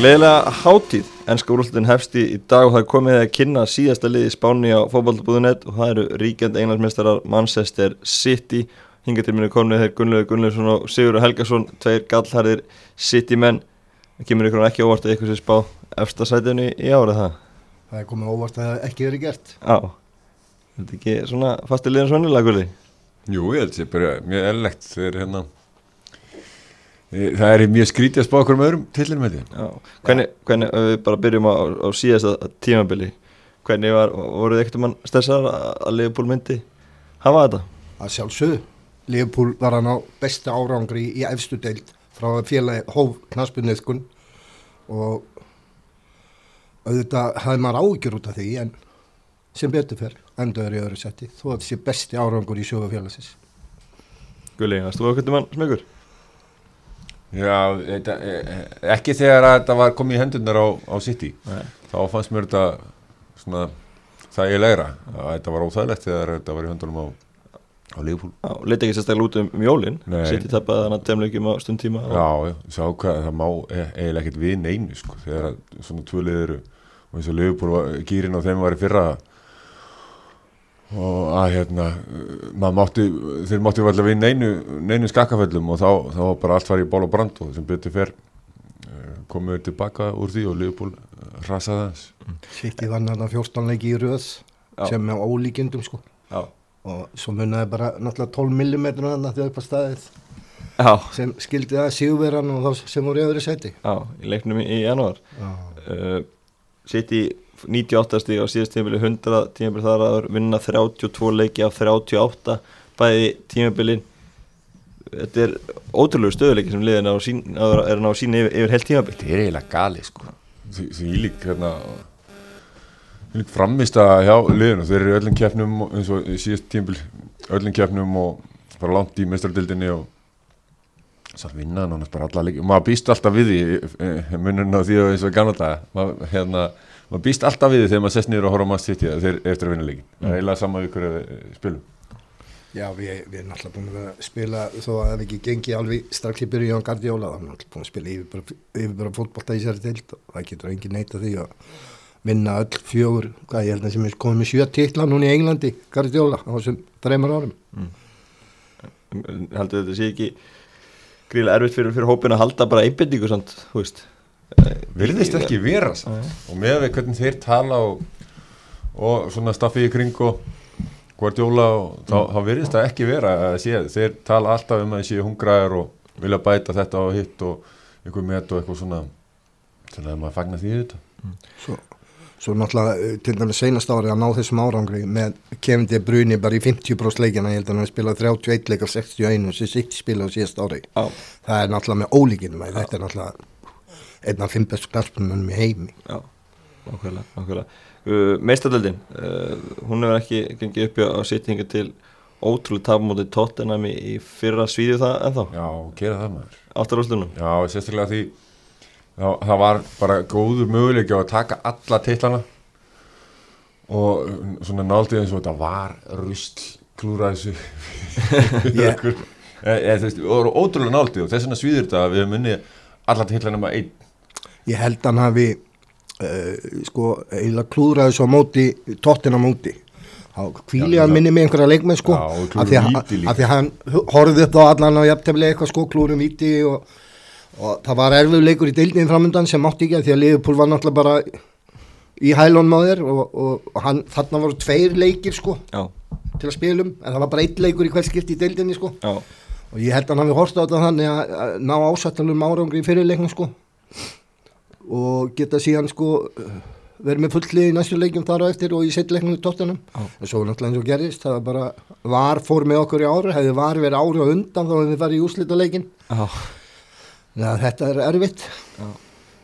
Gleðilega hátíð, ennska úrlöldin hefsti í dag og það er komið að kynna síðasta liði spáni á fókbaltabúðunett og það eru ríkjandi englandsmeistarar Manchester City. Hinga til minni komnið þeir Gunnlegu Gunnlaugsson og Sigurður Helgason tveir gallharðir City menn það kemur ykkur ekki óvart að ykkur sé spá efstasætinu í árið það Það er komið óvart að það ekki verið gert. Já, þetta er ekki svona fasti liðan svonilega gulli Jú, ég held er bara mjög ellegt þegar hérna það er mjög skrítið að spá okkur um öðrum tillinum með því Já, hvernig, hvernig ef við bara byrjum á, á síðasta tímabili hvernig var, voruð ekkert mann stressar að Leopold myndi hafa þetta? að sjálfsögðu Liverpool var hann á besta árangri í efstu deild frá félagi hóf knaspunniðkun og auðvitað hafði maður ágjur út af því en sem betur fyrr endaður í öðru setti þó að þessi besti árangur í sjöfu félagsins Gulli, hast þú ekkert mann smegur? Já, þetta, ekki þegar að þetta var komið í hendunar á, á City Nei. þá fannst mér þetta svona þægilegra að þetta var óþægilegt þegar þetta var í höndunum á, á Liverpool Já, leiti ekki sérstaklega út um, jólin Nei. Sitt í tappaði þannig að temleikjum á stundtíma og... Já, já, sá hvað það má e- eiginlega ekkert við neinu sko, þegar að svona tvölið eru og eins og Liverpool gírinn á þeim var í fyrra og að hérna maður mátti, þeir mátti alltaf við neinu, neinu skakkaföllum og þá, þá var bara allt farið í ból og brand og sem betur fer komum við tilbaka úr því og Liverpool eh, hrasaði hans Sitt í vann hann að 14 leiki í röð Já. sem er ólíkindum sko. Já, og svo munnaði bara náttúrulega 12 mm hann að þau upp á staðið já, sem skildi það síðverðan og þá sem voru í öðru seti já, í leiknum í, í janúar. Já. uh, Sitt í 98 stíg á síðast tímabili 100 tímabili þar að vinna 32 leiki af 38 bæði tímabilin. Þetta er ótrúlegu stöðuleiki sem liðin sín, er að ná sín yfir, yfir heilt tímabil. Þetta er eiginlega gali sko. Því, því lík hérna lík framist að hjá liðinu. Þeir eru í öllum keppnum eins og í síðast tímbil öllum keppnum og bara langt í mestardildinni og svo vinna nánast bara alla leiki. Maður býst alltaf við því munun á því og eins og gamla daga. Maður, hérna, maður býst alltaf við þegar maður sest niður og horfa á maður sitt þeir eftir að vinna leikin það er eiginlega sama við hverju við spilum Já, við, við erum náttúrulega búin að að spila þó að það ekki gengið alveg strax í byrju á Guardiola, þá erum við náttúrulega búin að spila yfir bara, yfir bara fótbolta í sér til og það getur engin neita því að vinna öll fjögur, hvað ég held að sem er komið með sjö titla núna í Englandi Guardiola á þessum þreymar árum. Heldur þetta sé ekki gríðilega erfitt fyrir, fyrir hópin að halda bara einbindingu samt, þú veist virðist ekki vera og með við hvernig þeir tala og, og svona staffið í kring og Guardiola og þá, þá virðist það ekki vera að sé, þeir tala alltaf um að séu hungraðar og vilja bæta þetta og hitt og einhver met og eitthvað svona þannig að maður fagnar því þetta svo, svo náttúrulega eh, til dæmis seinast ári að ná þessum árangri með Kevin De Bruyne bara í 50% leikina ég held að hann spilað 31 leik af 61 sem sitt spila á síðast ári. Það er náttúrulega með ólíkinum þetta er náttúrulega einn af fimm bestu knarspunum í heimi. Já, nákvæmlega, nákvæmlega. Uh, Meistardöldin, uh, hún hefur ekki gengið upp á sittingu til ótrúlega tapmóti Tottenham í, í fyrra svíðu það ennþá, Já, gera það maður. Áttarúslunum Já, sérstaklega því það, það var bara góður möguleiki á að taka alla titlana og svona náldið eins og þetta var rusl klúra þessu. Yeah. E, e, þú veist, og ótrúlega náldið og þess vegna svíður þetta að við höfum unnið alla titlana með einn ég held hann hafi uh, sko eiginlega klúðraði svo móti tóttina móti. Þá kvíli hann minni með einhverja leikmenn sko. Af því að- að hann horfði upp á allan á jafntefnilega eitthvað sko klúrum víti og, og það var erfið leikur í deildin framöndan sem mátti ekki af því að Liverpool var náttúrulega bara í hælónum á þér og, og, og hann, þarna voru tveir leikir sko Já, til að spilum en það var bara einn leikur í hvert skipti í deildinni sko. Já, og ég held að hann hafi horst á þetta þannig að, að ná ásættalum árangri í fyrirleiknum sko og geta síðan sko verið með fullið í næstu leikjum þar á eftir og í setleiknum í tóttunum Já. en svo náttúrulega eins og gerist það var bara var fór með okkur í ári hefði var verið ári á undan þá hefði við farið í úslita leikin já. þetta er erfitt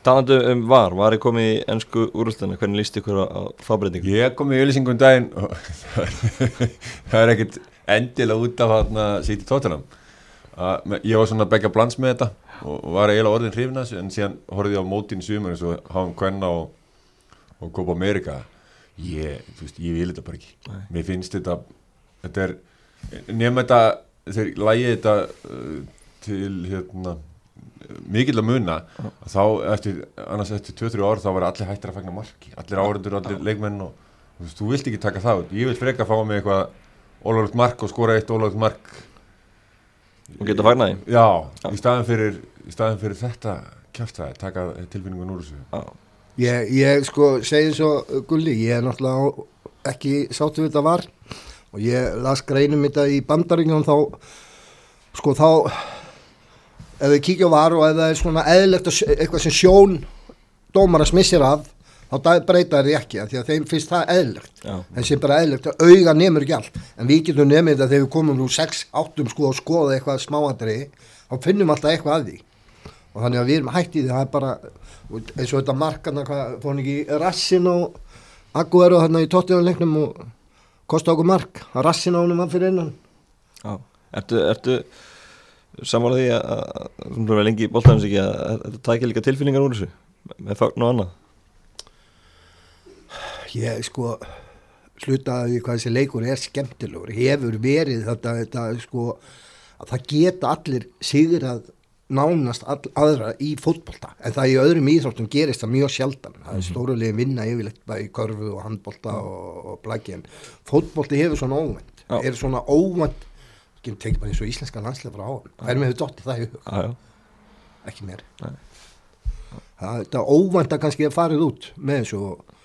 Talandu um var, var ég komið í ennsku úrúsluna, hvernig líst ykkur á, á fábreytingu? Ég kom í auðlýsingum um daginn og það er ekkert endilega út af hann að sýti tóttunum ég var svona að begja blans með þetta og var eiginlega orðin hrifnas en síðan horfði ég á mótin í sumar eins og Háum Kvenna og, og Copa America. Ég, þú veist, ég vil þetta bara ekki. Nei. mér finnst þetta þetta er, nema þetta þeir lægi þetta uh, til hérna mikill að muna að þá eftir, annars eftir 2-3 ár þá var allir hættir að fagna marki. Allir áhörundur, allir leikmenn og þú veist, þú vilt ekki taka það ég vil freka fá mig eitthvað ólöflegt mark og skora eitt ólöflegt mark og geta fagnaði já, í staðin fyrir í staðin fyrir þetta kjæftæði taka tilfinningun úr þessu Já, Ég, ég sko segi svo Gulli, ég er náttúrulega ekki sáttu við þetta var og ég las greinum þetta í bandaríkjum þá sko þá ef við kíkja á var og ef það er svona sj- eitthvað sem sjón dómar að smissir af þá da- breyta þeir ekki því að þeim finnst það já, en sem bara eðlegt að auga nemur ekki allt. En við getum nemið þetta þegar við komum nú 6-8 sko og skoða eitthvað smáandri þá finnum alltaf eitthvað að því. Og þannig að við erum hætt í því það er bara eins og þetta markarna hvað fór hann ekki rassin og Aguero þarna í tóttíðanleiknum og kosti okkur mark? Að rassin á honum var fyrir innan. Já. Ertu, ertu sammála því að, að, þú verður lengi í boltanins ekki að, að þetta tækja líka tilfinningar úr þessu? Með fagn og annað ég sko slutaði hvað þessi leikur er skemmtilegur. Hefur verið þetta, þetta sko að það geta allir sigrað nánast all, aðra í fótbolta. En það í öðrum íþróttum gerist það mjög sjaldan. Það er stórulega vinna yfirleitt bara í körfu og handbolta og, og blaki en fótbolti hefur svona óvænt. Já. er svona óvænt ekki tekið bara eins og íslenska landslega frá áðan hverjum hefur dottið það í hug? Já, já, ekki Nei. það þetta óvænt að kannski að farið út með þessu og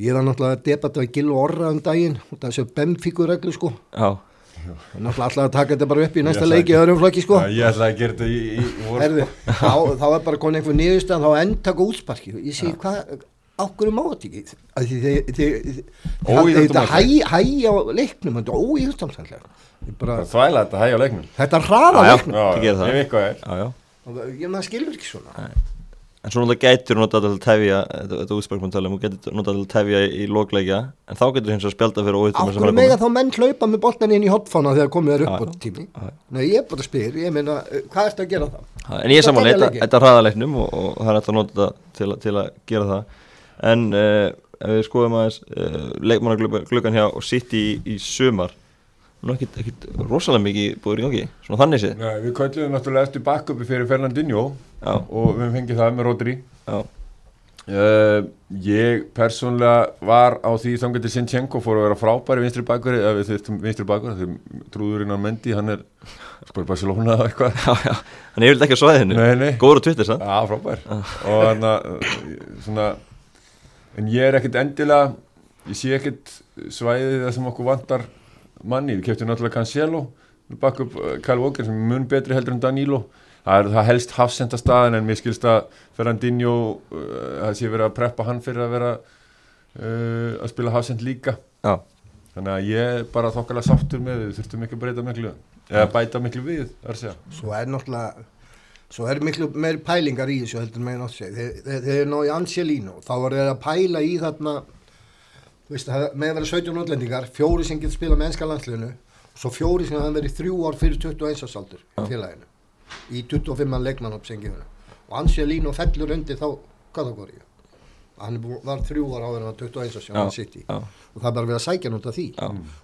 ég var náttúrulega að debata við Gil og Orra um daginn og þessu Benfiku-reglu sko. Já, náttúrulega alltaf að taka þetta bara upp í næsta leiki í öðrum flokki sko. Já, ég ætla að gera þetta í, í, í vor Herði, þá, þá er bara konin einhver niðurstað þá endtaka útsparki. Ég segi hvað ákveður má þetta ekki? Þetta hæ- hægi á leiknum þetta er óíðstamsannlega bara Það þvæla þetta hægja á leiknum. Þetta hraða leiknum. Það. það. Er. Já, já. Og ég maður skilur ekki svona En svo náttúrulega gætur notað til að tefja þetta, þetta útsparkmann talum og getur notað til að tefja í lókleikja en þá getur hins að spjálta fyrir óvittum Akkur mega þá menn hlaupa með boltan inn í hotfána þegar komið er upp á tími. Nei, ég bara spyr, ég meina, eh, hvað ertu að gera þá? En ég er saman, Það þetta, þetta er hraðaleiknum og, og það er hægt að nota þetta til, að- til að gera það. En uh, ef við skoðum aðeins uh, leikmannagluggan hjá og sitt í, í sumar Nú ekkit, ekkit rosalega mikið búður í gangi, svona þannig séð. Nei, Við kölluðum náttúrulega eftir backupi fyrir Fernandinho Já, og við fengið það með Rodri. Já, Uh, ég persónlega var á því þangar til Sinchenko fór að vera frábæri vinstri bakur eða við þurftum vinstri bakur þegar trúðurinn á Mendi, hann er spyrir Barcelona eða eitthvað. Já, já. Hann er yfirlega ekki á svæðinu. Nei, nei. Góður á Twitter, sann Já, frábær. Og hann að svona en ég er ekkert endilega ég sé ekkert svæðið það sem okkur vantar manni, við keftum náttúrulega Cancelo bakkum upp uh, Kyle Walker sem er mun betri heldur en Danilo. Það er það helst hafsenda staðin en mér skilst að Ferrandinho uh, það sé verið að preppa hann fyrir að vera uh, að spila hafsend líka. Já, þannig að ég er bara þokkalega sáttur með við þurftum ekki að breyta miklu eða bæta miklu við, það er að segja. Svo er náttúrulega, svo er miklu meir pælingar í þessu heldur með náttúrulega segja. Þeir, þeir, þeir er náðu Angelino, þá var þeir að pæla í þarna, veist, með að vera 17 útlendingar, fjóri sem getur spilað með ennska landsliðinu, svo fjóri sem hafa verið þrjú ár fyrir 21 ásaldur í félaginu, í 25 mann leikmann upp sem gefur. Og Angelino fellur undir þá, ég? Hann var þrjú ára áður en hann var 21 árs Já, hjá Man City. já. og það er bara verið að sækja af því.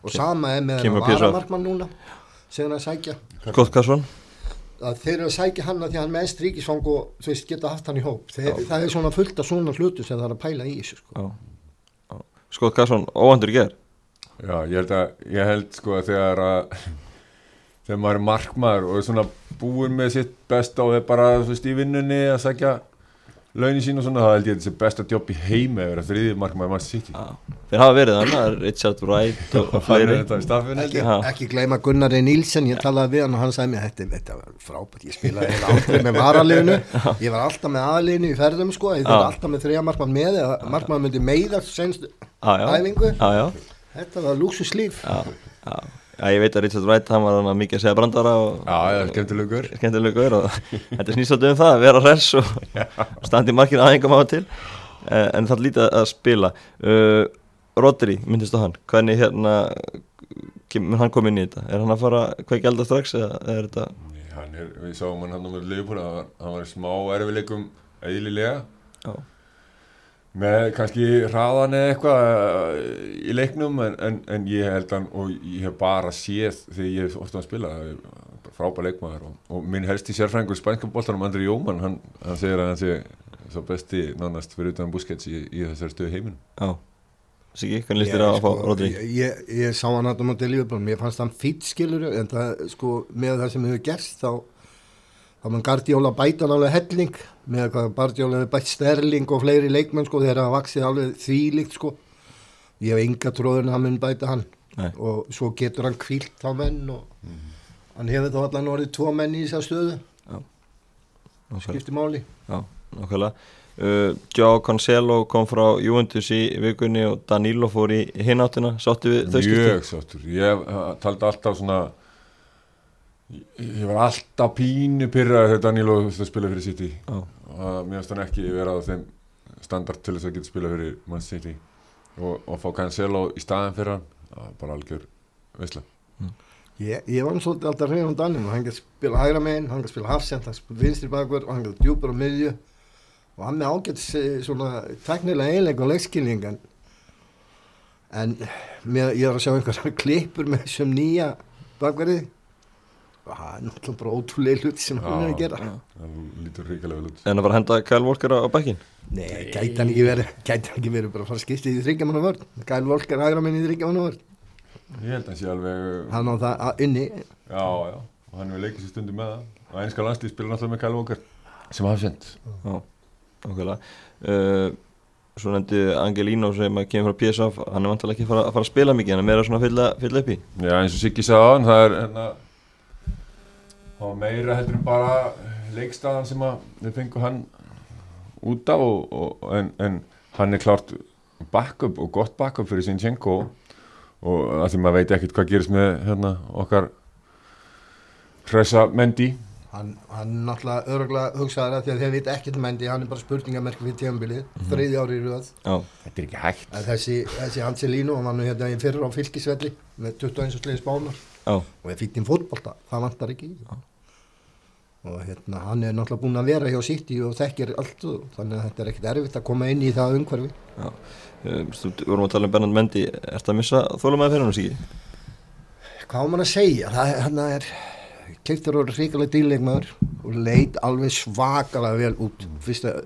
Og sama er með hann varamarkmann núna sem að sækja. Skott Karsson að þeir eru að sækja hann að því að hann með ennst ríkisfang og þú veist geta haft hann í hóp. Þeir, það er svona fullt af svona hlutu sem það er að pæla í þessu sko. Skott Karsson, óvandur í ger Já, ég held að, ég held sko að þegar að þegar maður er markmaður og er svona búin með sitt besta og er bara þú veist í vinnunni að sækja launin sín og svona, þá held ég að þetta sé besta jobb í heimi að vera þriðið markmaður mann sitt Já, þeir hafa verið þannig, það er Richard Wright og, Það er staffinu ekki, ekki gleyma Gunnari Nílsen ég talaði við hann og hann sagði mér þetta, þetta var frábært, ég spilaði aldrei með varaliðinu. Ég var alltaf með aðliðinu í ferðum sko, ég var alltaf með þrija markmann með eða markmann myndi meiðast senst æfingu. Já, já, þetta var lúksuslíf já, já. Já, ég veit að Richard Wright, hann var hann að mikið að segja brandara og Já, það skemmtilegur. Þetta snýst svolítið um það að vera hress og standi í markinu aðengum á til. Eh, en það lítið að spila. Uh, Rodri, myndist á hann. Hvernig hérna mun hann kom inn í þetta, er hann að fara hvað gælda strax eða er þetta Nei, Hann er, við sáum hann hann á hann var- hann var í smá erfileikum eðlilega. Já, með kannski hraðan eða eitthvað eh, í leiknum en, en, en ég held hann og ég hef bara séð þegar ég hef ofta að spila það er bara frábær leikmaður og, og minn helsti sérfrængur spænska bóltanum Andri Jóman, hann, hann segir að hann sé svo besti nánast fyrir utan Busquets í, í þessari stöðu heiminum Já, Siggi, hvernig líst þér að fá Rodri? sko, ég, ég, ég sá hann að móti Lífablan, mér fannst hann fýtt skilur en það, sko, með það sem hefur gerst þá, þá mann Gardiola bæta hann alveg helling með hvað Gardiola hefur bætt Sterling og fleiri leikmenn sko, þegar það vaksið alveg þvílíkt sko. Ég hef enga tróðun að hann mun bæta hann. Nei. og svo getur hann kvílt á menn og hann hefur þá allan orðið tvo menn í þess að stöðu Nákvæmlega. skipti máli. Já, nákvæmlega. Uh, Joao Cancelo kom frá Juventus í vikunni og Danilo fór í hináttina. Sáttu við þau skipti? Mjög sáttur, ég uh, taldi alltaf svona ég, ég var alltaf pínu pyrrað þegar Danilo þurfti að spila fyrir City. Já, og mér finnst hann ekki vera á þeim standard til þess að geta spila fyrir Man City. Og, og fá Cancelo í staðin fyrir hann var bara algjör veisla. Ég, ég var nú svolítið alltaf hrein á Danum hann kan spila hægra megin, hann kan spila hafsend hann kan spila vinstri bakver og hann kan djúpur á miðju. Og hann með ágætt svona teknilega einleik og leikskilning en, en mér, ég er að sjá einhverja klippur með þessum nýja bakverði. og það er náttúrulega bara ótrúlega hluti sem hann er að gera. það lítur ríkilega vel út. En að fara að henda Kyle Walker á, bekkin? Nei, gæti hann ekki verið gæti hann ekki verið bara að fara að skipta í þryggjamanna vörn? Kyle Volker hægra megin í þryggjamanna vörn. Ég held að hann sé alveg hann á það að- inni já, já, og hann hefur leikið sér stundum með það. Og einska landslið spila náttúrulega með Kyle Walker sem nákvæmlega uh, Svo nefndi Angelino sem kemur frá PSV Hann er vantilega ekki að fara, að fara að spila mikið Hann er meira svona að var meira heldur en bara leikstaðan sem að við fengum hann út af og, og, en, en hann er klart backup og gott backup fyrir Sinchenko og að því maður veit ekkert hvað gerist með hérna, okkar Hressa Mendy Hann, hann náttúrulega örgulega hugsaður að því að þeir veit ekkert um Mendy, hann er bara spurningamerk við tíðanbilið, mm -hmm. þriði ári í röð. Þetta er ekki hægt En þessi, þessi Angelino, hann var nú hérna í fyrra á fylgisvelli með 21 slegis bánar og er í fótbolta, það vantar ekki í. Og hérna, hann er náttúrulega búinn að vera hjá City og þekkir allt og þannig að þetta er ekkert erfitt að koma inn í það umhverfi. já um, Þú vorum að tala um Bernard Mendy Ertu að missa þólumæði fyrir hann Siggi? Hvað á mann að segja? Er, hann er, keiftur og ríkilega dýrleikmaður og leit alveg svakalega vel út. Fyrsta,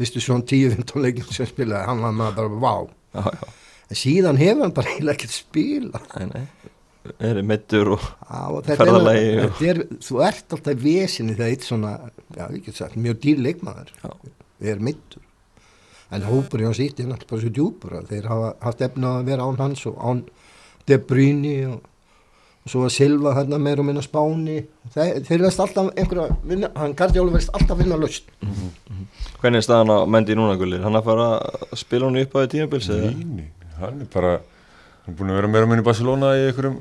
fyrstu svona 10-15 leikin sem spilaði, hann var maður bara, vá. Já, já, En síðan hefur hann bara eiginlega ekkert spila. nei, nei Er meittur og er, Ferðalagi og- er, þú ert alltaf í vesinni þegar eitt svona, já, ég get sagt, mjög dýr leikmaður. Já. Við erum mittur. En hópur hjá sýtti er náttúrulega bara svo djúpur að þeir hafa haft efna að vera án hans og án De Bruyne og, og svo að Silva hérna meir og minna Spáni. Þeir, þeir veist alltaf einhverja, vinna, hann Gardiola veist alltaf vinna löst. Hvernig er staðan á Mendy núna gullir? Hann að fara að spila hann upp á því tímabils eða? Líni, hann er bara hann er búin að vera meira með í Barcelona í einhverjum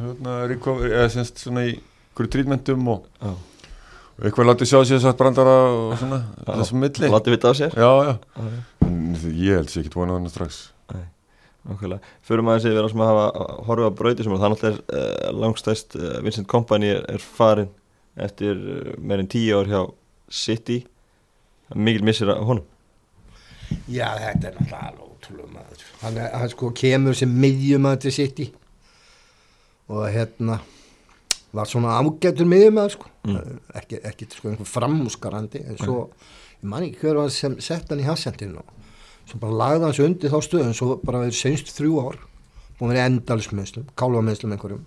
hérna, recovery, eða semst svona í einhverju trítmentum og, og eitthvað látið sjá sér satt brandara og svona þessum milli. Láti vita á sér? Já, já, Já, já. en ég held sér ekki vonað hann strax. Nákvæmlega. Förum aðeins yfir að sem að hafa horfið á brauti sem að það er uh, langstæst uh, Vincent Kompany er, er farin eftir uh, meirinn tíu ár hjá City. Mikil missir að honum? Já, þetta er náttúrulega alveg ótrúlega maður. Hann, er, hann sko kemur sem miðjumæður til City og hérna var svona ágættur miðjumæður sko. Mm. Ekki, ekki sko einhver framúskarandi en svo, ég man ekki hver var sem sett hann í hassendinu og svo bara lagði hans undir þá stöðun svo bara verið senst þrjú ár og verið endalismennslum, kálvamennslum einhverjum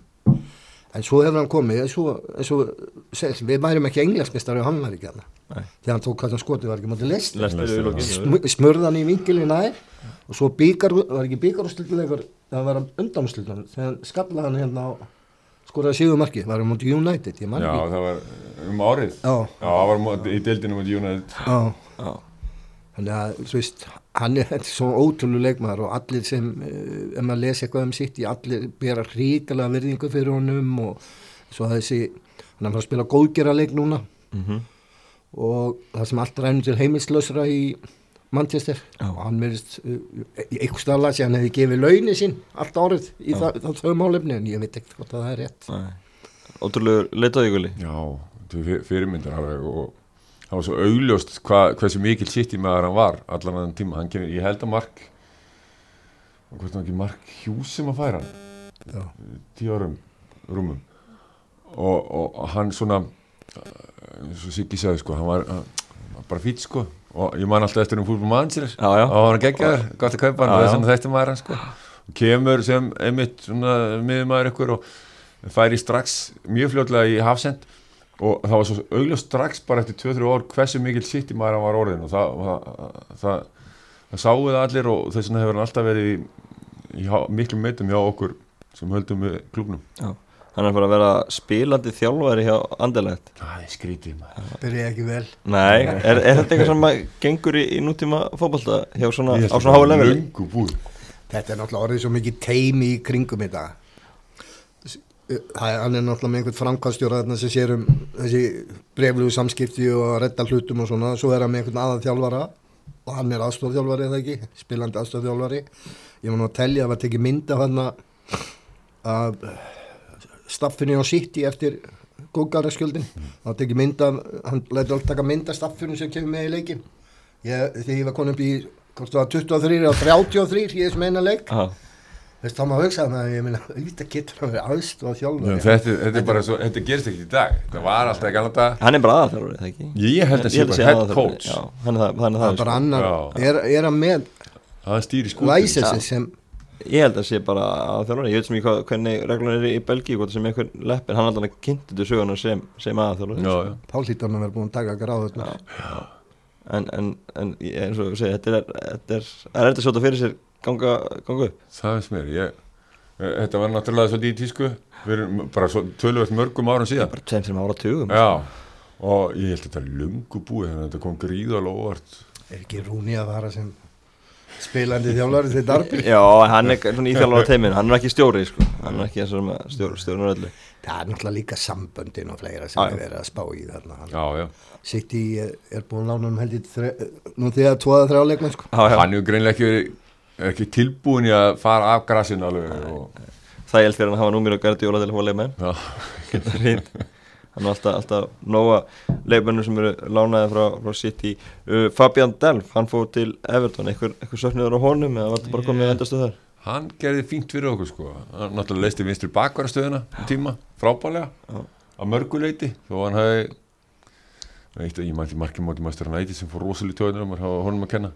en svo hefur hann komið eins og, við værum ekki englansmestari og hann var ekki hann Nei. þegar hann tók hvað hann skotið var ekki mútið list smurðan í vingilin nær og svo bíkar, var ekki bíkarústildilegur það var undanústildan þegar skallaði hann hérna á skoraði síðu marki, var um mútið United ég man já, það var um árið. Já, já, það var móti- í deildinu mot United. Já, Já, þannig að þú veist hann er svo ótrúlega leikmaður og allir sem, eh, ef maður lesi eitthvað um sitt í allir bera ríkala virðingu fyrir honum og svo þessi hann er að spila góðgera leik núna. Mm og það sem allt rænum til heimilslausra í Manchester. Já. og hann verðist uh, í einhver stafla sem hann hefði gefið launi sín allt árið í Já. það, það, þau málefni en ég veit ekkert hvort að það er rétt. Ótrúlegur leitaði gulli. Já, þetta er fyrirmyndar alveg og það var svo augljóst hva, hversu mikil sitt í maður hann var allan að tíma, hann kemur, ég held að mark og hvort það ekki mark hjús sem að færa hann? Já. tíu árum rúmum. Og, og, og hann svona eins og Siggi sagði sko hann var, hann var bara fýtt sko og ég man alltaf eftir um fútbol mannsir Já, já. og hann geggjaður, gott að kaupa hann Já, og já. þess að þetta maður hann sko. Og kemur sem einmitt svona miðumæður ykkur og færi strax mjög fljótlega í hafsend. Og það var svo augljós strax bara eftir 2-3 ár hversu mikil sitt í maður hann var orðin og það, það, það, það sáu það allir og þess vegna hefur hann alltaf verið í, í há- miklum meitum hjá okkur sem höldum við klubnum Hann er bara að vera spilandi þjálfari hjá andilegt Það er skrítið maður. Byrja ekki vel. Nei, er, er þetta eitthvað sem að gengur í, í nútíma fótbolta hjá svona, á svona háa búið. Þetta er náttúrulega orðið svo mikið teimi í kringum þetta. Það er, hann er náttúrulega með einhvern framkvæmstjóra þarna sem sér um þessi breflugu samskipti og að redda hlutum og svona. Svo er hann með einhvern aðan þjálfara og hann er aðstofþjálfari eða ekki? Spilandi aðstofþjálfari ég var nú að telja að að staffinu á City eftir góðgaraskjöldin það var tekið mynda hann lætur alltaf taka mynda staffinu sem kemur með í leikin ég, þegar ég var konum í var 23 og 33 í þessum eina leik. Já, Veist, þá maður hugsaði með að ég minna, auðvitað getur hann verið aðstofa þjálfur. þetta, þetta er bara svo, þetta gerist ekki í dag. Það var alltaf ekki dag hann er bara aðalþjálfari, það ekki? ég held að sé Ég bara head coach. Já, hann er það, hann er Það. Er bara annar, er, er hann með það stýri skútum læsensi sem, Ég held að sé bara aðalþjálfari Ég veit sem ekki hvað, hvernig reglun er í Belgíu hvort sem einhver leppin, hann er alltaf kynnti til söguna sem, sem aðalþjálfari. Já, já. þá hlýtur hann að vera búin að taka gráðutna. en, en, en eins og ég segi, þetta er, þetta er, er þetta sjóta fyrir sér ganga, ganga upp. Það veist mér ég, þetta var náttúrulega svolítið í tísku. Við erum bara svo tölvöld mörgum árum síðan. Bara tveim sem ára tugum já og ég held að þetta er lungu búið þannig að þetta kom gríðalega óvart. Er ekki Rúni að vara sem spilandi þjálfari til darbi? Já, hann er svona íþjálfara teiminu, hann er ekki stjóri sko. hann er ekki eins og stjóri, stjórnur öllu Það er náttúrulega líka samböndin og fleira sem er verið að spá í þarna. Hann- já, já. City er, er búin að lána um held í þre, nú þegar tvoða þrjá leikmenn sko. Hann hefur greinlega ekki, ekki tilbúin í að fara af grassinu alveg og, það held fyrir hann að hafa númir og gardi til að fá leikmenn er alltaf, alltaf nóga leikmennum sem eru lánaði frá, frá City. Uh, Fabian Delf, hann fóð til Everton. Eitthvað, eitthvað söknuður á honum eða var þetta bara komið endastu þar hann gerði fínt fyrir okkur sko. Hann náttúrulega leisti vinstri bakvarastöðuna um tíma, frábælega Já. að mörguleiti þó hann hafi eitt, ég mætti markið móti maður hann eitthvað sem fór rosalega tjóðinu og hafa honum að kenna.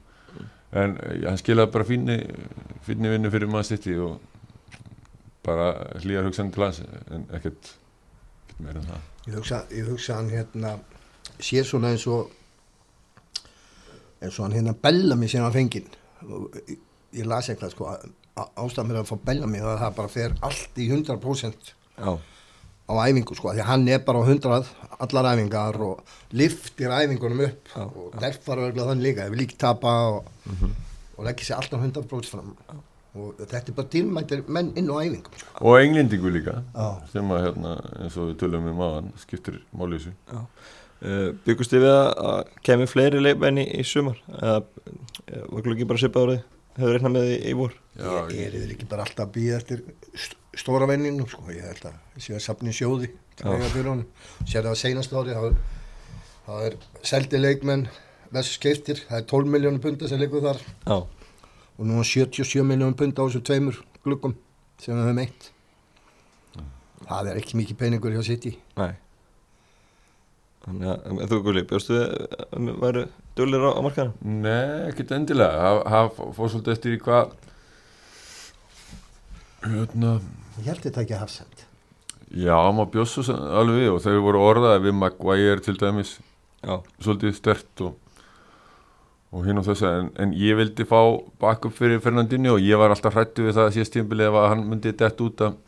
En eh, hann skilaði bara fínni fínni vinnu fyrir maður sitt og bara hlýjar hugsanum til hans en ekkert, ekkert meira en það Ég hugsa, ég hugsa hann hérna sé svona eins og eins og hann hérna Bellamy sem hann fenginn. Og ég, ég las eitthvað sko ástæðan mér að fá Bellamy það það bara fer allt í 100% Já, á æfingu sko því hann er bara á 100 allar æfingar og liftir æfingunum upp Já, og derfar örgulega þannig líka ef lík tapa og, og leggja sér alltaf 100% fram og þetta er bara dýrmættir menn inn á æfingum sko. og englendingu líka Já. sem að hérna, eins og við tölum um aðan skiptir þessu. Uh, byggust þið við að, að kemur fleiri leikmenn í, í sumar? Eða eh, var ekki bara svipa árið hefur reiknað með því í vor? Já, ég er yfir ekki bara alltaf að býða eftir st stóra venninu sko? Ég held að ég sé að safni sjóði sér það að seinast ári það það er seldi leikmenn þessu skiptir, það er 12 miljónum punta sem leikur þar. Já, og nú er 77 miljónum punta á þessu tveimur glukkum sem við höfum eitt það er ekki mikið peningur hjá City. Nei. Þannig að, en þú Gulli, bjóstu að væru dullir á, á markaðinu? Nei, ekkert endilega. Það, fór svolítið eftir í hvað hérna. Ég held þetta ekki að hafsend já, maður bjóst svo sem- alveg við og þau voru orðaði við Maguire til dæmis. Já, svolítið stert og, og hinn og þess en, en ég vildi fá backup fyrir Fernandinho og ég var alltaf hrættu við það að síðast tímbil ef að hann myndi dett út að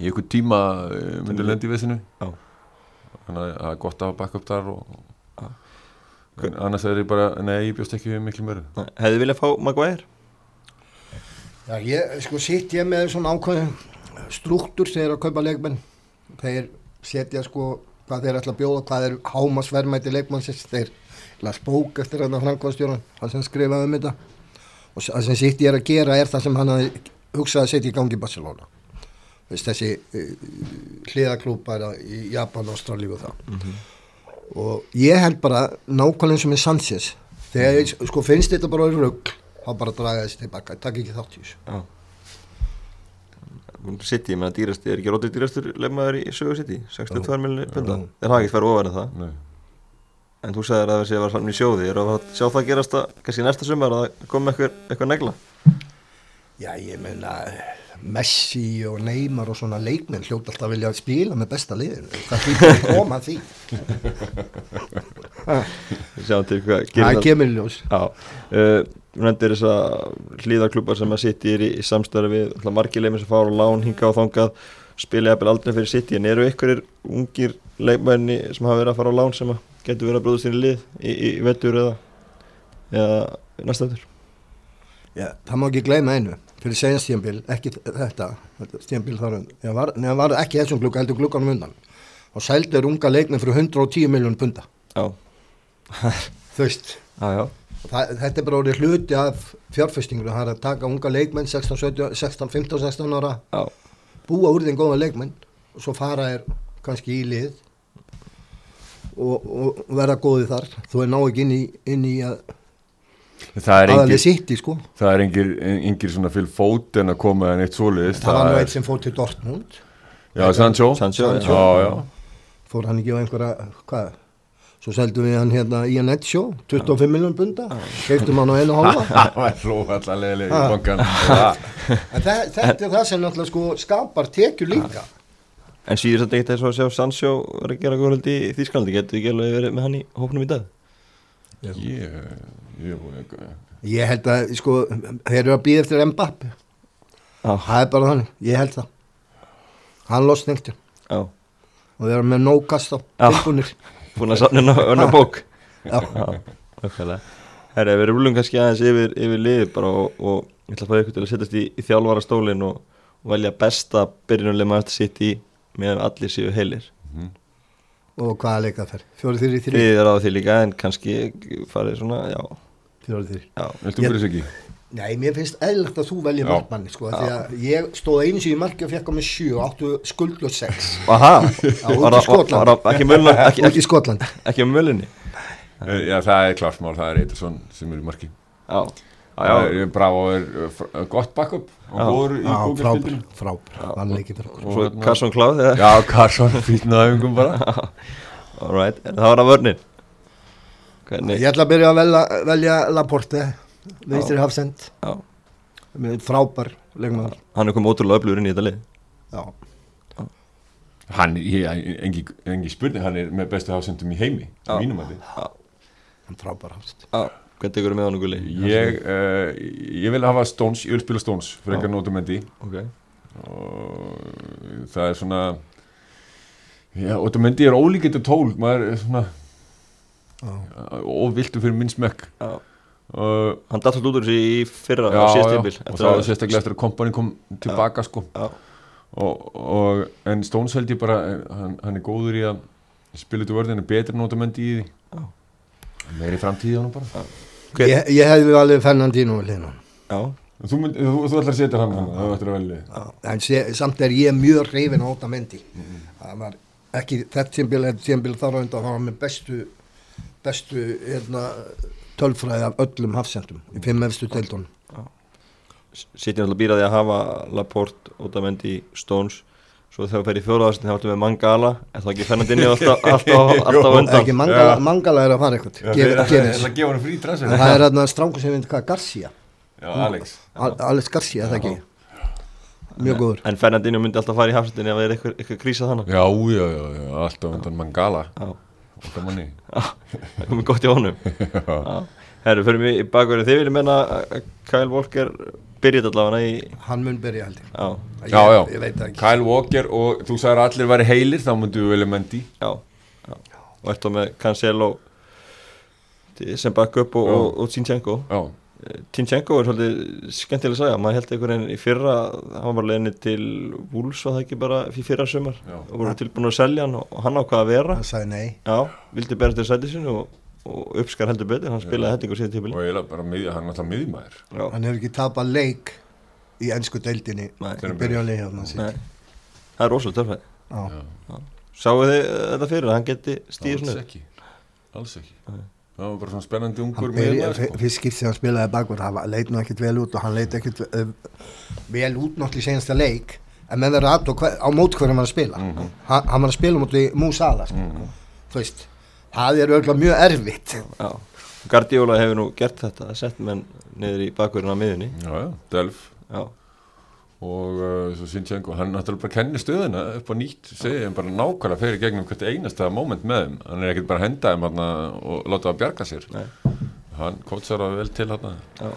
í einhver tíma eh, myndi lendi í vesinu Já. þannig að það er gott að hafa backup þar og, en annars er ég bara, nei, ég bjóst ekki við miklu mörg Nei, hefði viljað fá Maguire? Já, ég, sko, sitt ég með svona ákveðin struktúr þegar að kaupa leikmenn. Þeir setja, sko, hvað þeir ætla að bjóða, hvað er hámasvermæti leikmannsins. Þeir las bók eftir hann að framkvæmstjóran, hann sem skrifaði um þetta. Og það sem sitt ég er að gera er það sem hann hafði hugsað að setja í gangi í Barcelona. Veist, þessi uh, hliðaklúpar í Japan, Ástralíu og það. Og ég held bara, nákvæmlega eins og með Sanchez, þegar ég, sko, finnst þetta bara rugg, þá bara draga þessi tilbaka, takk ekki þátt í þessu. Já City, ég meina dýrasti, er ekki rótið dýrastur leifmaður í sögu City, 62 miljonir punda Já. er það ekki færi ofar en það Nei. En þú sagðir að þessi var saman í sjóði. Er að sjá það gerast að kannski næsta sumar að það komi eitthvað, eitthvað negla? Já, ég meina Messi og Neymar og svona leikmenn hljóta alltaf að vilja spila með besta liðin það hlýtur að koma að því? Sjáum til hvað það gerir það kemur ljós. Uh, þú nefndir þess að hlýðarklúpar sem að er í, í samstarfi við. Leimir sem fara á lán hinga og þangað spila jafnvel aldrei fyrir City en eru ykkurir ungir leikmæni sem hafa verið að fara á lán sem getur verið að bróðast inn í lið í, í, vettur eða, eða næsta vettur Já, það má ekki gleyma einu. Fyrir senast tíðanbíl, ekki þetta tíðanbíl þar ég var, neða var ekki þessum glukka, heldur glukkanum undan. Og sældur unga leikmenn fyrir 110 miljón punda. Já, þú veist, já, já, það, þetta er bara orðið hluti af fjárfestingur, það er að taka unga leikmenn 16, 17, 16, 15, 16 ára. Já, búa úr þeim góða leikmenn og svo fara er kannski í lið og, og verða góði þar. Þú er ná ekki inn í, inn í að Það er engir, sitt í sko. það er engir, engir svona fyrir fót en að koma en eitt svoleiðis það var nú eitt sem fór til Dortmund. Já, Sancho. Sancho, Sancho. Já, já, fór hann ekki á einhverja, hvað svo seldum við hann hérna í að netsjó 25 miljón bunda, keiftum hann á einu hálfa. Það var hló allar leiðileg í það, þetta er það sem náttúrulega sko skapar tekjur líka. En síður þetta ekkert þess að sjá Sancho vera að gera góðvöld í Þýskalandi, getur ekki alveg verið með hann í hópnum í dag? Ég, ég, ég held að sko, þeir eru að býða eftir Mbapp það er bara þannig, ég held það. Hann já, og þeir eru með nókast á Já. búin að safna önna bók. Já. Nákvæmlega. Herra, við rúlum kannski aðeins yfir, yfir liðið bara og, og ég ætla að fá ykkur til að setjast í, í þjálfara stólinn og, og velja besta byrjunulegma eftir sitt í meðan allir séu heilir. Og hvaða leika þær, fjóri þrjir þrjir Þið er á því líka en kannski farið svona, já, fjóri þrjir já. Viltu fyrir sig ekki? Nei, mér finnst eðlert að þú velja Já. markmanni sko, því að ég stóð einu síðan í marki og fekk á mig sjö og áttu skuldlös sex. Aha, var, það- ekki mölun ekki, Skotland ekki um mölinni? Eh, Já, það er klart mál, það er Eitersson sem er í marki. Já, já, er Bravo er uh, gott backup og góður í Já, frábær, frábær, svo hérna- Carson Cloud eða? Já, Carson fýtna öfingum bara. Alright, það var að vörnin. Ég ætla að byrja að velja, velja Laporte vinstri hafsend. Já, með frábær leikmaður. Hann er komið ótrúlega öflugur inn í þetta lið. Já, Hann, ég, engi, engi spurning, hann er með bestu hafsendum í heimi á mínum að hann frábær hafsend. Já, hvernig tekur með hann og gulli? Ég, uh, ég vil hafa Stones, ég vil spila Stones fyrir eitthvað nótumendi Ok, og það er svona já, nótumendi er ólíkættu tól maður er svona Já. og viltu fyrir minn smekk. Já og Hann datt alltaf út úr þessu í fyrra já, og það var sérstaklega eftir að kompani kom tilbaka sko. Já, og, og, en Stones held ég bara hann, hann er góður í að spila út í vörðinu betri nótumendi í því. Já. meiri framtíði á hann bara. Hver- Ég, ég hefði alveg honum. já, þú, mynd, þú, þú ætlar að setja hann hann það ætlar að velja. Já, en sé, samt er ég mjög reyfin á Otamendi það var ekki þetta tímbil þetta tímbil þar á undan það var með bestu bestu hérna, tölfræði af öllum hafsendum í fimm efstu deildunum. Sitjum alltaf býraði að hafa Laporte, Otamendi, Stones. Svo þegar það fer í fjóraðarstin þá ætlum við Mangala. En það ekki Fernandinni alltaf, alltaf, alltaf undan? Ekki mangala, Já. mangala er að fara eitthvað. Já, Gef- það er að gefa hann frí það er hérna strángu sem við hvað Garcia. Já, Alex. Al Alex Garcia, er það ekki? Mjög góður. En Fernandinni myndi alltaf fara í hafsendinni ef það er eitthvað, krísað þannig Já, já, já, alltaf undan Mangala. Já, það komið gott í honum. Herru, fyrir mig í bakverðin Þið viljum menna að Kyle Walker byrjið allavega í hann mun byrja held ég. Já, ég, Já, Kyle Walker og þú sagðir að allir væri heilir þá myndu við velja Mendy. Já, já. Og þá með Cancelo sem backup og, Já. og, og Tinchenko Já, Tinchenko er svolítið skemmtilega að segja maður held einhvern veginn í fyrra hann var bara leiðinni til Wolves var það ekki bara í fyrra sumar? Já. og voru tilbúin að selja hann og hann ákvað að vera. Hann sagði nei. Já, vildi bera til sæti sinu og, og uppskar heldur betur, hann spilaði hendingu síðan tímili og eiginlega bara miðja, hann er alltaf miðjumæður. Já, hann hefur ekki tapað leik í ennsku deildinni í nei. Það er rosalega törfæð Já. sáu þið þetta fyrir? Að hann geti stíð Alls ekki. Alls ekki Það var bara svona spennandi ungur hann fyrst skipt sem hann spilaði bakvörð það var- leit nú ekkert vel út og hann leit ekkert uh, vel út náttúrulega í senasta leik en menn verður aðtók á mót hverjum hann er að spila. Mhm. hann, hann var að spila móti Músala sko. þú veist, það er örgulega mjög erfitt. Já, Guardiola hefur nú gert þetta sett menn niður í bakverðina á miðunni Já, já, Delf. Já, og uh, svo Sinchenko, hann náttúrulega bara kennir stöðuna upp á nýtt, segja hann bara nákvæmlega fyrir gegnum hvert einasta moment með þeim. Hann er ekkert bara að henda þeim hann og láta það bjarga sér. Nei, hann kótsar það vel til hann já,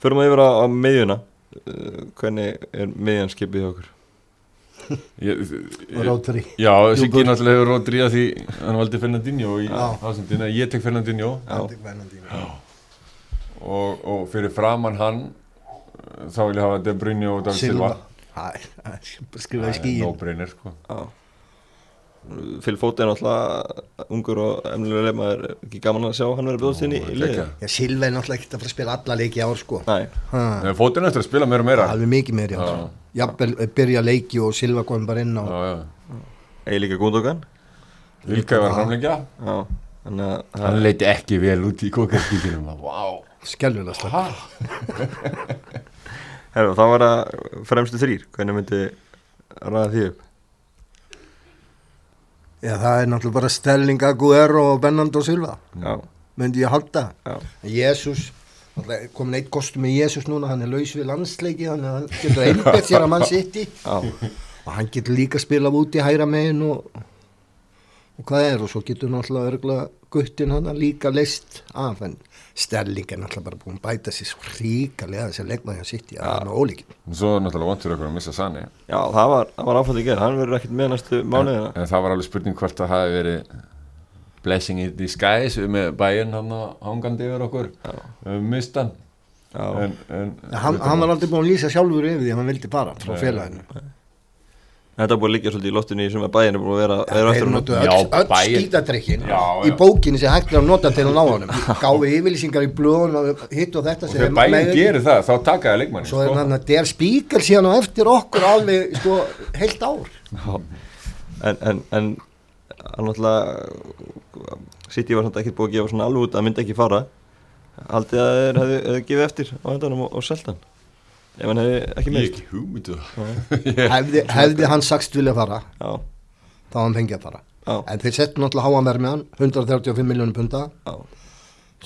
Förum að yfir á, á miðjuna. Uh, Hvernig er miðjan skipið hjá okkur? Rótri Já, Siggi náttúrulega hefur rót ríða því hann valdi Fernandinho í Já. ásendina, ég tek Fernandinho. Já. og, og fyrir framann hann þá vil ég hafa De Bruyne og David Silva. Skrifaði no skíin brainer sko. Phil Foden er náttúrulega ungur og emnilega leima er ekki gaman að sjá hann verið bjóðast inn í, í liði. Já, Silva er náttúrulega ekkert að fara að spila alla leiki í ár sko. Nei, Fótinn eftir að spila meira og meira. Alveg mikið meiri Já. jafnvel eh, byrja leiki og Silva kom bara inn á Já, já. Eigi líka Gundogan? Vilka var það Hann leiti ekki vel út í kókarskíkinum Vá. Skelvilega slag Hæ? Herru, þá var það fremstu þrýr Hvernig myndi ræða því upp? Já, það er náttúrulega bara Stelling, Aguero og Bernardo Silva. Já, myndi ég halda. Já, Jésús komin eitt kostum með Jésús núna hann er laus við landsleiki hann getur einbett sér að mann sitt í já, og hann getur líka spilað út í hæra megin og, og hvað er og svo getur náttúrulega örgulega guttin hann líka leist af en Sterling er náttúrulega bara búin að bæta sér svo ríkalega þessi leikmaði hann sitt í að hann er ólíkin Svo er náttúrulega vant fyrir okkur að missa Sani já það var, það var áfætt í gerð Hann verður ekkert með næstu mánuðina En það var alveg spurning hvort það hafi verið Blessing in disguise með bæinn hann hangandi yfir okkur. Um, mistan Já, en, en, hann, hann var aldrei búin að lýsa sjálfur yfir því að hann vildi fara frá félaginu þetta er búin að liggja svolítið í loftinu í sem að bæin er búin að vera þeir eftir honum. notu Já, öll, öll Já, í já. bókinni sem hægt er að nota til að ná honum. Gáfi yfirlýsingar í blöðunum hitt og þetta og þegar er bæinn megin- gerir það þá taka það leikmanni svo er hann að der spíkal síðan á eftir okkur alveg sko heilt ár. Já, en, en, náttúrulega City var samt ekkert búið að gefa svona alveg út að myndi ekki fara. Haldið að þeir hefðu, hefðu gefið eftir á endanum og, og selt hann ef hann hefði ekki Ég meist ekki hugmyndu hefði, hefði hann sagst vilja fara Já, þá hann fengi að fara. Já, en þeir settu náttúrulega háa hann 135 miljónum punta já,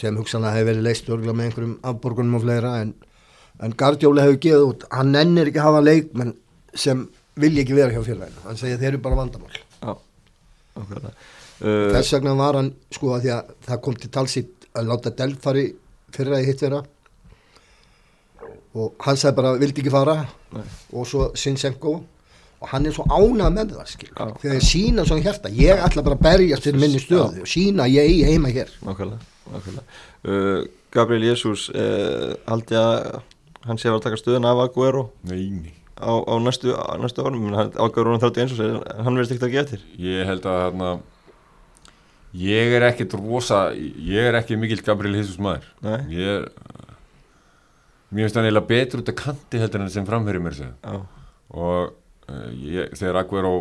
sem hugsanlega hefur verið leist örgulega með einhverjum afborgunum og fleira en, en Gardjóli hefur geðið út. Hann nennir ekki að hafa leikmenn sem vilja ekki vera hjá félaginu. Hann segja þeir eru bara vandamál. Já. Akkurat uh, þess vegna var hann sko að því að það kom til talsitt að láta Delf fari fyrra í hitt vera og hann sagði bara vildi ekki fara. Nei. og svo Sinchenko og hann er svo ánað með það skil Já. þegar ég sína svona hjarta. Ég ætla bara að berjast fyrir minni stöðu og sína að ég eigi heima hér. Nákvæmlega, nákvæmlega. Uh, Gabriel Jesus uh, haldi að hann sé að vera að taka stöðun af Aguero Nei, nei. Á, á næstu, næstu hann- Aguero er 31 og segir hann verðist ekkert að geta þér Ég held að hérna Ég er ekkit rosa Ég er ekki mikill Gabriel Jesus maður. Nei. Ég er Mér finnst hann eiginlega betur út af kanti heldur en sem framherri mér Já, og uh, ég, þegar Aguero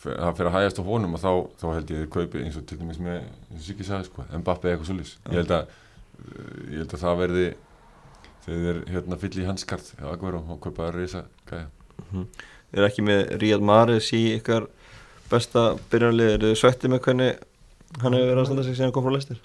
það fyrir að hægast á honum og þá, þá held ég þeir kaupi eins og til dæmis með eins og Siggi sagði sko, Mbappe eitthvað svolítið ég held að ég held að það verði þegar þeir hérna fyll í hanskart Aguero og kaupa að reysa gæja. Er ekki með Ríad Maris í ykkar besta byrjanlið er þið svetti með hvernig hann hefur verið að standa sig síðan hann kom frá lestir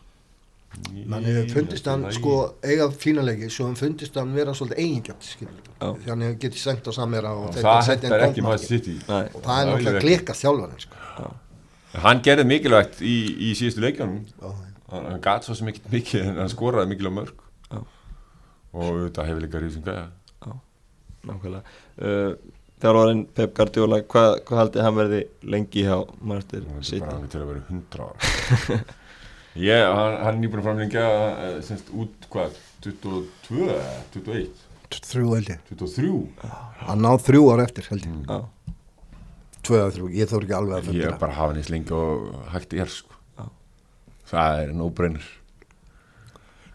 mann hefur fundist hann sko eiga fínalegi svo hann fundist hann vera svolítið eigingjönd Já. því hann getið sengt á samera og, það inn ekki maður sitt í Nei, og það er náttúrulega klikast þjálfarinn sko. hann gerði mikilvægt í, í síðustu leikjónum Já, hann, hann gat svo sem ekki mikið en hann skoraði mikilvæg mörg. Já. og þetta hefur líka rísum gæja. Nákvæmlega. Uh, Þjálfarinn Pep Guardiola hvað, hvað haldið hann verði lengi hjá Manchester Það er City? bara til að vera 100 ára Ég, hann, hann er nýbúin að framlengja eh, semst út hvað 22, eða 21 þrjú held ég. 23 hann náð þrjú ár eftir held ég. Já, tvö eða þrjú, ég þór ekki alveg að Ég fundina er bara að hafa hann eins lengi og hægt er sko. Já. Það er no-brainer.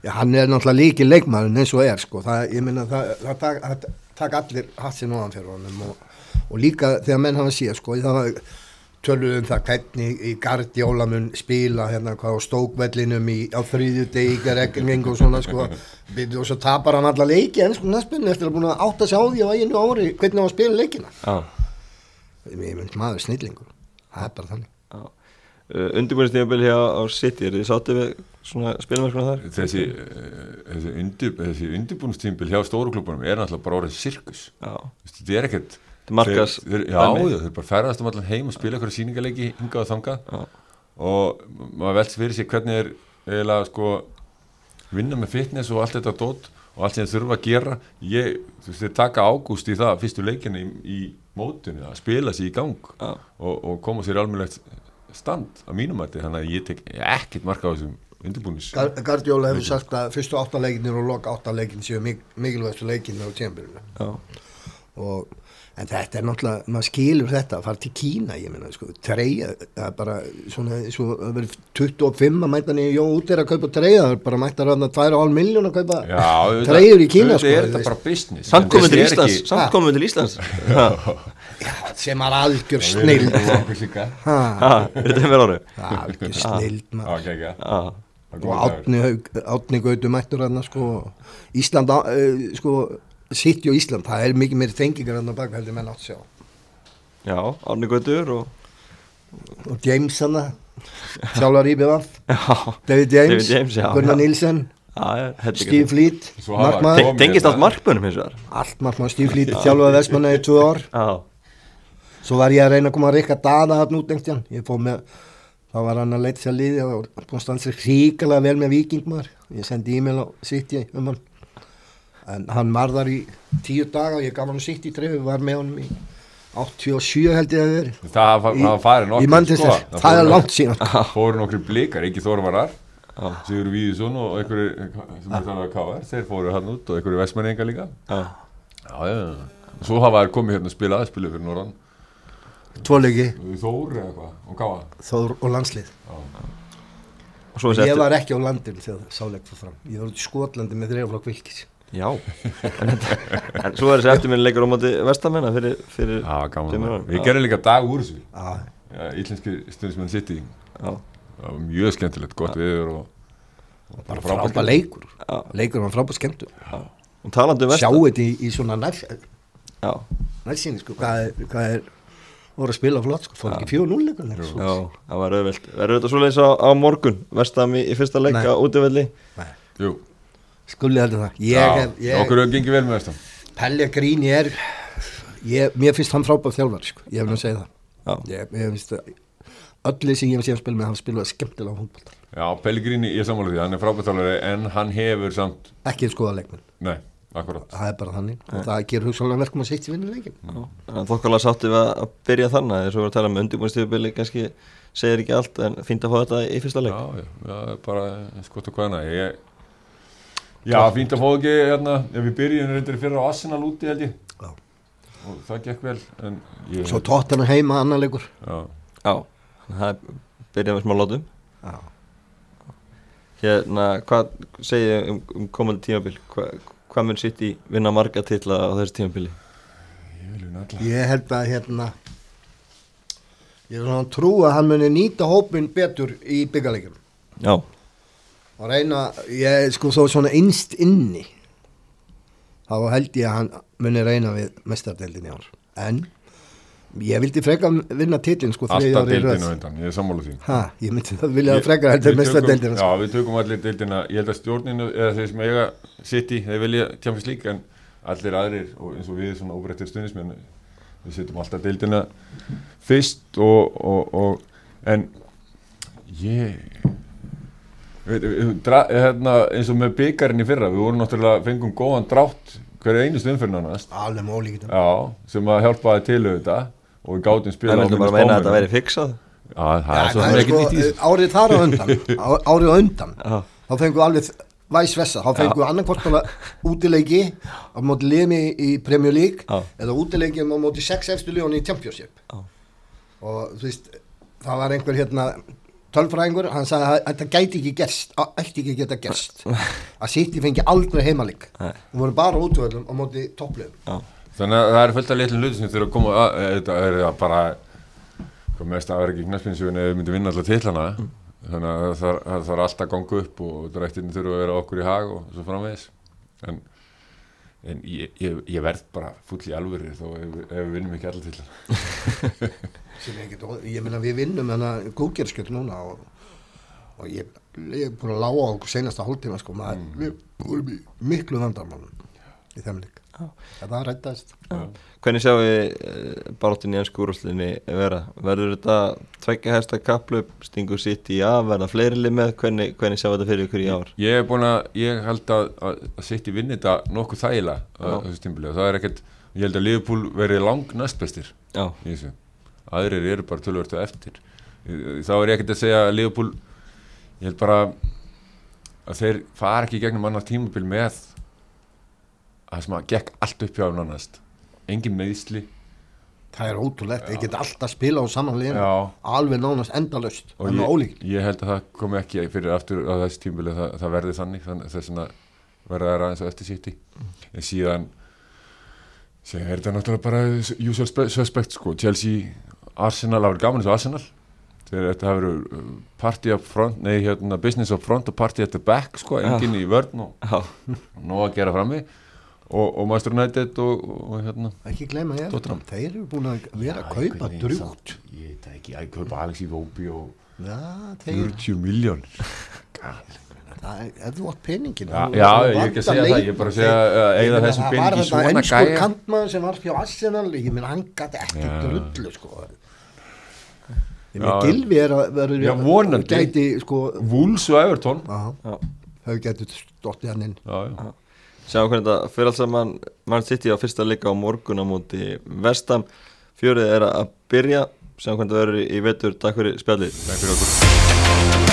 Já, hann er náttúrulega líki leikmann eins og er sko. það, ég minna það, það, það, það tak allir hatt sér nóðan fyrir honum og, og líka þegar menn hafa séð sko, það var töluðum það hvernig í Guardiola mun spila hérna hvað á stókvellinum í, á þriðju degi reglning og svona sko. Og svo tapar hann alla leiki en sko næstbyrni eftir að búin að átta sig á því á einu ári hvernig á að spila leikina. Já, ég mynd maður snillingur. Það er bara þannig. Já. Uh, Undirbúinistímabil hér á City, er þið sáttið við svona spilmerkuna þar? þessi, eh, þessi, undir, þessi undirbúnstímbil hjá stóru klubunum er náttúrulega bara orðið sirkus. Já, þetta er ekkert er markas þeir, þeir, já, já, þeir bara ferðast um allan heim og spila eitthvað sýningarleiki hingað og þangað. Já. og maður velst fyrir sig hvernig er eiginlega sko vinna með fitness og allt þetta dót og allt sem þeir þurfa að gera. Ég, þú veist, þeir taka ágúst í það fyrstu leikina í, í mótunni að spila sér í gang og, og koma sér almennilegt stand á mínum mæti, þannig að ég tek ekkert marka á þessum undirbúnis Gar- Guardiola hefur sagt að fyrstu áttaleikinir og loka áttaleikin séu mik mikilvægstu leikinir á Já, og en þetta er náttúrulega, maður skilur þetta að fara til Kína, ég meina, sko, treyja það er bara svona, svo, það verið 25 að mæta niður, jó, út er að kaupa treyja það er bara mæta ráðna 2,5 miljón að kaupa Já, treyjur í Kína, sko, er þú þetta veist. bara business. Samt komið til Þetta er Íslands Samt Ha. komið til Íslands. Já, sem er algjör snild Já, ha, já, er þetta með ári? algjör snild maður. Ok, já Já, og Átni, Gautu mættur hann sko, Ísland uh, sko, City og Ísland, það er mikið meiri tengingar hann á bak heldur menn átt sjá. Já, Árni Gautur og og James hann sjálfar í Já, David James, David James, já, Gunnar já. Nilsen Steve Fleet Tengist allt markbönum hins vegar. Allt markmaður Steve Fleet þjálfaði Vestmanna í tvö ár. Já, svo var ég að reyna að koma að rikka dana hann út einhvern ég fóð með þá var hann að leita sér liði og búin að standa sér hríkala vel með vikingmaður ég sendi e-mail á City um hann en hann var þar í tíu daga og ég gaf hann City trefi var með honum í 87 held ég að verið Það var- það í sko. það er langt síðan. fóru nokkri blikar, ekki Þorvarar Sigur Víðusson og einhverju sem er þannig að KR, þeir fóru hann út og einhverju vestmenninga líka. Já. Já, já, já. svo hafa þær komið hérna að spila aðspilu fyrir Norran tvoleiki, Þór eða eitthvað og Káa Þór og landslið. Og ég var ekki á landinu þegar sáleik fór fram. Ég var út í Skotlandi með þrejaflokk vilkis Já, en, en svo er þessi eftirminn leikur á móti vestamenna fyrir, fyrir Já, gaman árum. Við gerum líka dag úr þessu. Íslenski stundismenn City. Já, Það var mjög skemmtilegt, gott viður og, og bara frábært frábær leikur. Já, leikur var frábær skemmtur og talandi um sjá þetta í, í svona nærsýni sko, hvað er, hvað er voru að spila flott sko, fór ekki fjóð núleikur já, það var auðvelt. Verður þetta svoleiðis á, á morgun? Vestam í, í fyrsta leik Nei. á útivelli? Jú, skulli heldur það. Ég já, er, ég, okkur hefur gengið vel með þetta Pellegrini er ég, mér finnst hann frábær þjálfar sko, ég hef nú að segja Já. það ég, ég finnst það öllu sem ég hef séð að spila með hann spilaði skemmtilega fólkball Já, Pellegrini, ég sammála því, hann er frábærtálari en hann hefur samt, ekki skoða leikmenn, nei, akkurat. Það er bara þannig. Og það ger hugsalega verkum að sitt í vinnu leikin Já, þannig að þokkarlega sáttu við að að byrja þannig Þess að við erum að tala um undirbúinstíðubili Já, fínt að fá ekki hérna, ef við byrjum reyndir fyrir á Arsenal úti held ég Já. og það gekk vel en ég, svo tóttan heima annar leikur já, Já, það er byrjað með smá látum Já. Hérna, hvað segið þið um, um komandi tímabil? Hva, hvað mun sitt í vinna marga titla á þessu tímabili? ég vil vinna alla ég held að hérna ég er svona að trú að hann muni nýta hópin betur í byggaleikum Já, og reyna, ég sko þó svona innst inni þá held ég að hann muni reyna við mestardeldin í ár. En ég vildi freka vinna titlin sko Alltaf í röð. undan, ég er sammála því. Ha, ég myndi það vilja Ég- freka heldur mestardeldina Já, sko. við tökum allir deildina. Ég held að stjórninu, eða þeir sem eiga City, þeir vilja Champions League en allir aðrir, og eins og við svona óbreyttir stundismenn við setjum alltaf deildina fyrst og, og, og en ég dra, hérna, eins og með byggarinn í fyrra við vorum náttúrulega, fengum góðan drátt hverju einu stundfyrir nánast. Alveg með ólíkitum sem að hjálpaði til auðvitað og við gátum það spila myndi bara að meina að þetta væri fixað. Já, það er svo það sem er ekki sko, árið þar á undan árið á undan Já, þá fengum við alveg væs vessa þá fengum við annarkvort bara útileiki á móti liðmi í Premier League Já. eða útileiki á móti sex efstu liðan í Championship. Já. og þú veist það var einhver hérna tölfræðingur, hann sagði að þetta gæti ekki gerst ætti ekki að geta gerst. Að City fengi aldrei heimalik Nei. og voru bara útvöldum á móti toppliðum. Já, Þannig að það er fullt af litlum hluti sem þurfa að koma að, þetta er bara mest aðverk í knaspinsjöfun ef við myndum vinna alltaf titlana. Þannig að það þarf- það þarf alltaf að ganga upp og drættinni þurfa að vera okkur í hag og svo framvegis. En, en ég, ég, ég verð bara full í alvöru þó ef, ef við vinnum ekki allar titlana sem ég meina við vinnum hana góðgerðskjöld núna og, og ég, er búin að lága á senasta hóltíma sko, maður, við vorum í miklu vandamálum í þeim lík þetta rættaðist Hvernig sjáum við uh, baráttin í ennsku úrúslinni vera? Verður þetta tveggja hæsta kaplup, stingur sitt í að verða fleiri með? Hvernig, hvernig sjáum við þetta fyrir ykkur í ár? Ég er búin að, ég held að, að, að sitt í vinni þetta nokkuð þægilega á Já. þessu tímbili og það er ekkert, ég held að Liverpool verið lang næstbestir. Aðrir eru bara tölvört og eftir. Þá er ég ekkert að segja að Liverpool, ég held bara að þeir fara ekki gegnum annað tímabil með að sem að gekk allt upp hjá um nánast. Engin meðsli það er ótrúlegt, ég get alltaf spila á saman liðinu, Já. alveg nánast það er með ég, ég held að það komi ekki fyrir aftur á þessu tímabili það, það verði þannig þannig þess að verða það aðeins á eftir sitt en síðan síðan er þetta náttúrulega bara usual spe- suspect sko, Chelsea Arsenal, það verður gaman eins og Arsenal. Þegar þetta verið uh, party up front nei, hérna, business up front og party at the back sko, enginn í vörn og já, nóg að gera frammi og, og Master United og, og hérna ekki gleyma ég, Tottenham. þeir eru búin að vera að kaupa drjúgt ég veit ekki, að kaupa Alex Iwobi og já, þeir, 40 miljónir það er, ef þú átt peningin Já, já, ég er ekki að segja það, ég er bara að segja að eigða þessum pening í svona það var þetta gæja. ennskur kantmaður sem var hjá Arsenal ég minn hann gæti ekki Já. drullu sko ég Já. minn Gilvi er að verður Já, vonandi. gæti sko Wolves og Everton þau gæti stóttið hann inn já, já. Sjáum hvernig þetta fyrir alls saman. Mann sitt í á fyrsta leika á morgun á móti Vestam Fjörið er að byrja. Sjáum hvernig þetta verður í vetur. Takk fyrir spjallið